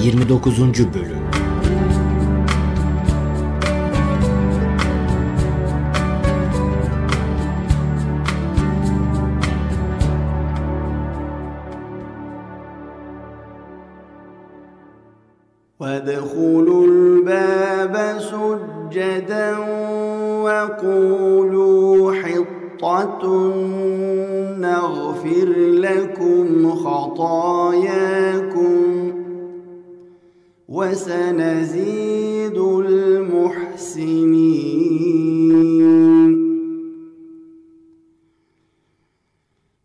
29. Bölüm وادخلوا الباب سجدا وقولوا حطة نغفر لكم خطاياكم وسنزيد المحسنين.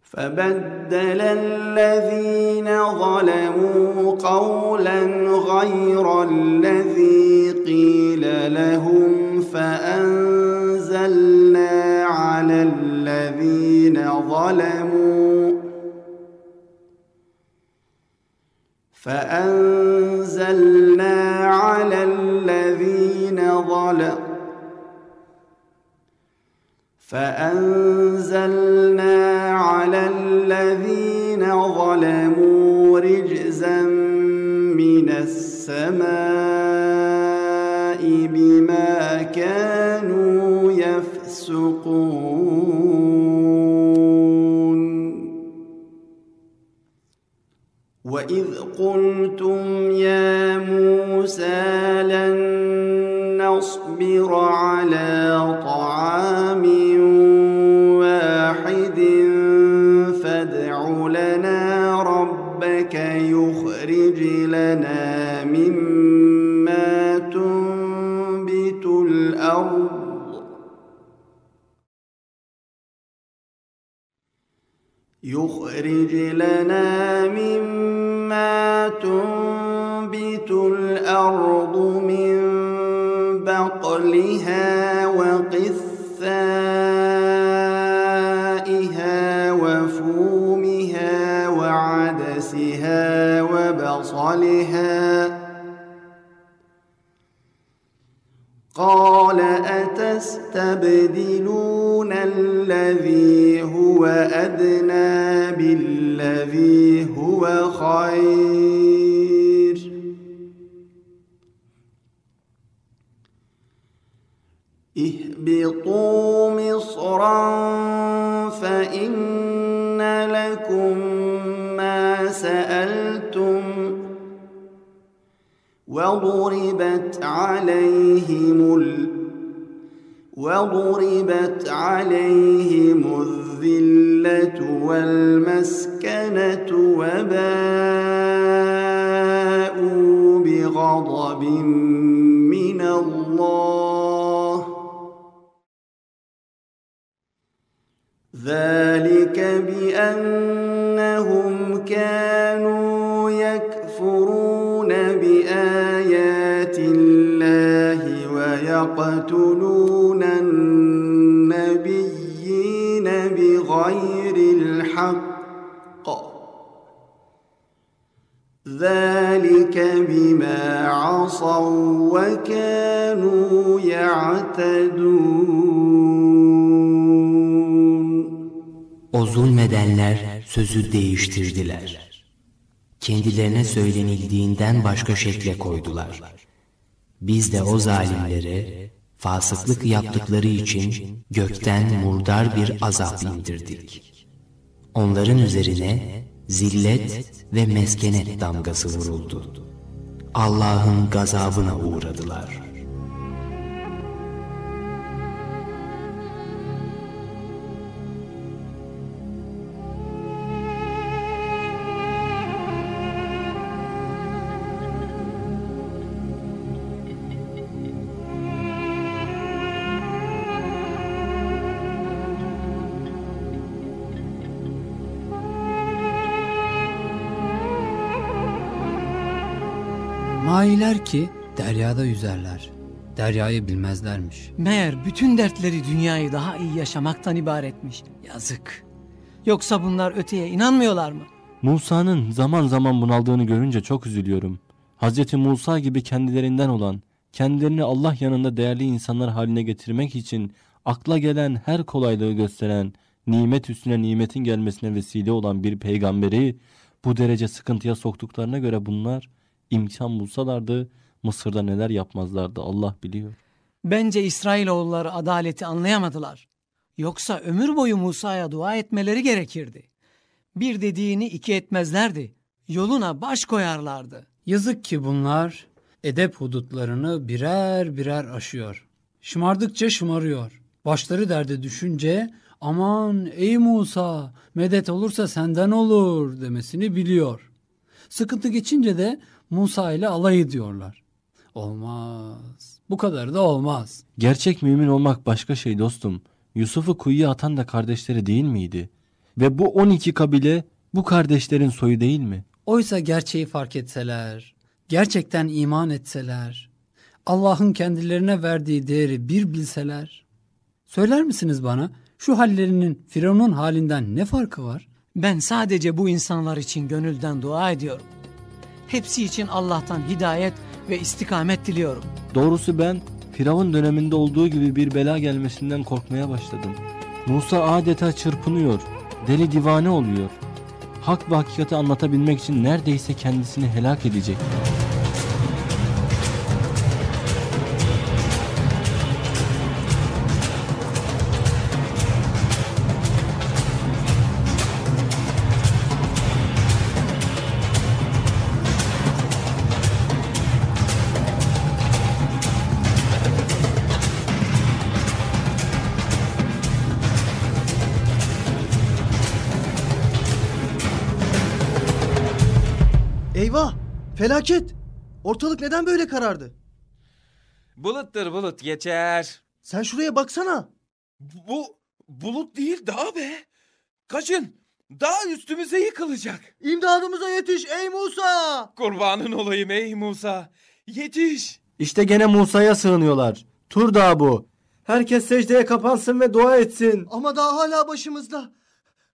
فبدل الذين ظلموا قولا غير الذي قيل لهم فأنزلنا على الذين ظلموا فأنزلنا فأنزلنا على الذين ظلموا رجزا من السماء بما كانوا يفسقون. وإذ قلتم يا موسى لن نصبر على طعام واحد فادع لنا ربك يخرج لنا مما تنبت الأرض يخرج لنا مما تنبت الأرض أتستبدلون الذي هو أدنى بالذي هو خير. اهبطوا مصرا فإن لكم ما سألتم وضربت عليهم ال وضربت عليهم الذلة والمسكنة وباءوا بغضب من الله. ذلك بأنهم كانوا يكفرون بآيات الله ويقتلون النبيين بغير الحق ذلك bima عصوا وكانوا يعتدون O zulmedenler sözü değiştirdiler. Kendilerine söylenildiğinden başka şekle koydular. biz de o zalimlere fasıklık yaptıkları için gökten murdar bir azap indirdik. Onların üzerine zillet ve meskenet damgası vuruldu. Allah'ın gazabına uğradılar. Mailer ki deryada yüzerler. Deryayı bilmezlermiş. Meğer bütün dertleri dünyayı daha iyi yaşamaktan ibaretmiş. Yazık. Yoksa bunlar öteye inanmıyorlar mı? Musa'nın zaman zaman bunaldığını görünce çok üzülüyorum. Hazreti Musa gibi kendilerinden olan, kendilerini Allah yanında değerli insanlar haline getirmek için akla gelen her kolaylığı gösteren, nimet üstüne nimetin gelmesine vesile olan bir peygamberi bu derece sıkıntıya soktuklarına göre bunlar İmkan bulsalardı Mısır'da neler yapmazlardı Allah biliyor. Bence İsrailoğulları adaleti anlayamadılar. Yoksa ömür boyu Musa'ya dua etmeleri gerekirdi. Bir dediğini iki etmezlerdi. Yoluna baş koyarlardı. Yazık ki bunlar edep hudutlarını birer birer aşıyor. Şımardıkça şımarıyor. Başları derde düşünce aman ey Musa medet olursa senden olur demesini biliyor. Sıkıntı geçince de Musa ile alay ediyorlar. Olmaz. Bu kadar da olmaz. Gerçek mümin olmak başka şey dostum. Yusuf'u kuyuya atan da kardeşleri değil miydi? Ve bu 12 kabile bu kardeşlerin soyu değil mi? Oysa gerçeği fark etseler, gerçekten iman etseler, Allah'ın kendilerine verdiği değeri bir bilseler, söyler misiniz bana şu hallerinin Firavun'un halinden ne farkı var? Ben sadece bu insanlar için gönülden dua ediyorum. Hepsi için Allah'tan hidayet ve istikamet diliyorum. Doğrusu ben Firavun döneminde olduğu gibi bir bela gelmesinden korkmaya başladım. Musa adeta çırpınıyor, deli divane oluyor. Hak ve hakikati anlatabilmek için neredeyse kendisini helak edecek. Eyvah! Felaket! Ortalık neden böyle karardı? Buluttur bulut geçer. Sen şuraya baksana. Bu bulut değil dağ be. Kaçın. Dağ üstümüze yıkılacak. İmdadımıza yetiş ey Musa! Kurbanın olayım ey Musa. Yetiş. İşte gene Musa'ya sığınıyorlar. Tur Dağı bu. Herkes secdeye kapansın ve dua etsin. Ama daha hala başımızda.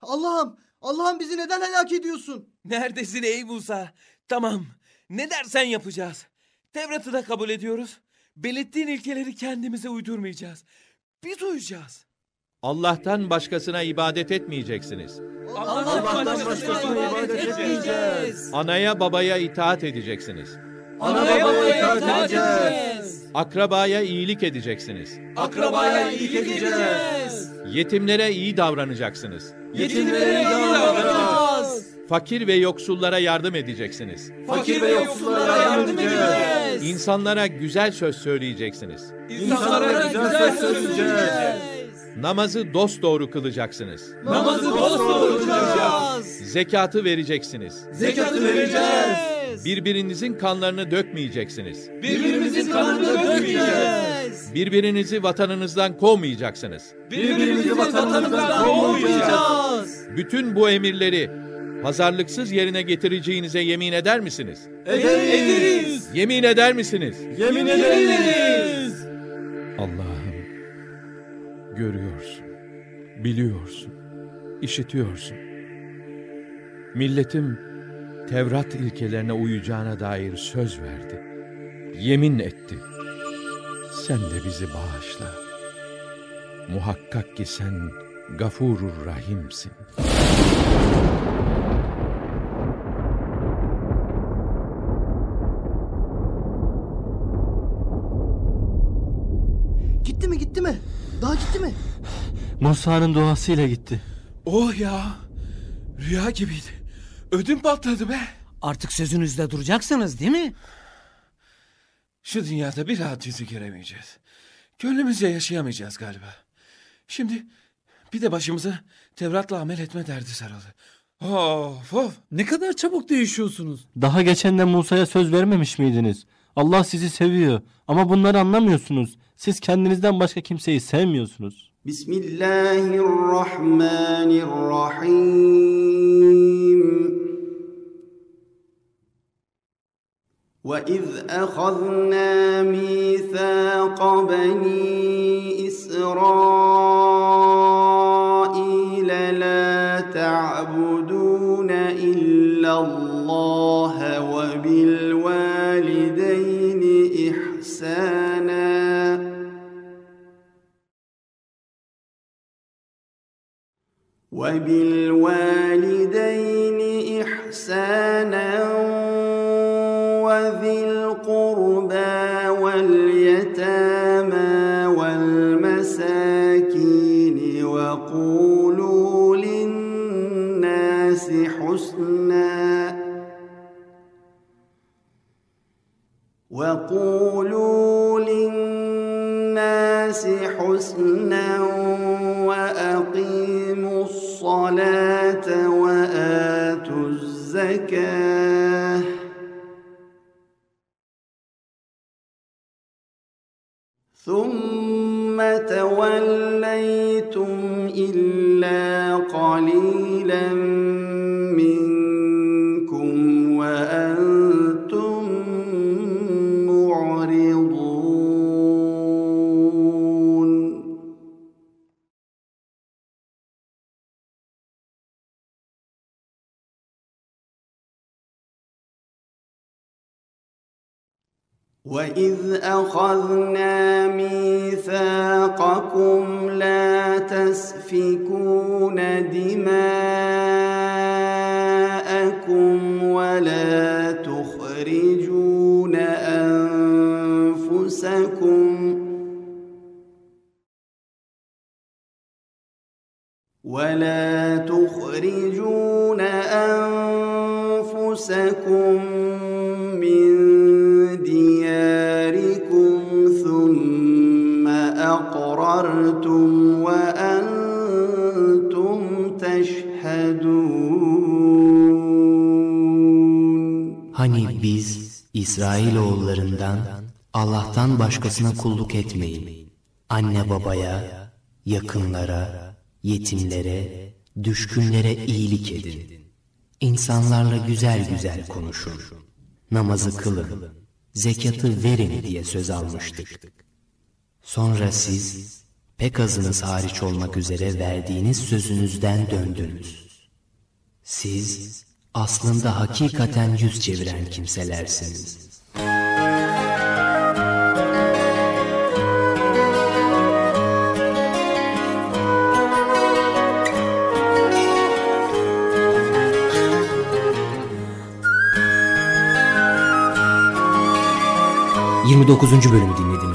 Allah'ım, Allah'ım bizi neden helak ediyorsun? Neredesin ey Musa? Tamam. Ne dersen yapacağız. Tevrat'ı da kabul ediyoruz. Belirttiğin ilkeleri kendimize uydurmayacağız. Biz uyacağız. Allah'tan başkasına ibadet etmeyeceksiniz. Allah'tan başkasına ibadet etmeyeceğiz. Anaya babaya itaat edeceksiniz. Anaya babaya itaat edeceğiz. Akrabaya iyilik edeceksiniz. Akrabaya iyilik edeceğiz. Yetimlere iyi davranacaksınız. Yetimlere iyi davranacağız. Fakir ve yoksullara yardım edeceksiniz. Fakir ve yoksullara yardım edeceğiz. İnsanlara güzel söz söyleyeceksiniz. İnsanlara güzel söyleyeceğiz. Namazı dosdoğru kılacaksınız. Namazı dosdoğru kılacağız. Zekatı vereceksiniz. Zekatı vereceğiz. Birbirinizin kanlarını dökmeyeceksiniz. Birbirimizin kanını dökmeyeceğiz. Birbirinizi vatanınızdan kovmayacaksınız. Birbirimizi vatanımızdan kovmayacağız. Bütün bu emirleri pazarlıksız yerine getireceğinize yemin eder misiniz? Ederiz. Yemin eder misiniz? Yemin ederiz. Allah'ım görüyorsun, biliyorsun, işitiyorsun. Milletim Tevrat ilkelerine uyacağına dair söz verdi. Yemin etti. Sen de bizi bağışla. Muhakkak ki sen Gafurur Rahim'sin. Gitti mi gitti mi? Daha gitti mi? Musa'nın duasıyla gitti. Oh ya. Rüya gibiydi. Ödüm patladı be. Artık sözünüzde duracaksınız değil mi? Şu dünyada bir rahat yüzü göremeyeceğiz. Gönlümüzce yaşayamayacağız galiba. Şimdi bir de başımıza Tevrat'la amel etme derdi sarıldı. Of of. Ne kadar çabuk değişiyorsunuz. Daha geçen de Musa'ya söz vermemiş miydiniz? Allah sizi seviyor ama bunları anlamıyorsunuz. Siz kendinizden başka kimseyi sevmiyorsunuz. بسم الله الرحمن الرحيم. وإذ أخذنا ميثاق بني إسرائيل وبالوالدين إحسانا وذي القربى واليتامى والمساكين وقولوا للناس حسنا وقولوا للناس حسنا إلا وإذ أخذنا ميثاقكم لا تسفكون دماءكم ولا تخرجون أنفسكم ولا تخرجون أنفسكم أقررتم وأنتم تشهدون Hani biz İsrailoğullarından Allah'tan başkasına kulluk etmeyin. Anne babaya, yakınlara, yetimlere, düşkünlere iyilik edin. İnsanlarla güzel güzel konuşun. Namazı kılın, zekatı verin diye söz almıştık. Sonra siz pek azınız hariç olmak üzere verdiğiniz sözünüzden döndünüz. Siz aslında hakikaten yüz çeviren kimselersiniz. ...29. bölümü dinlediniz.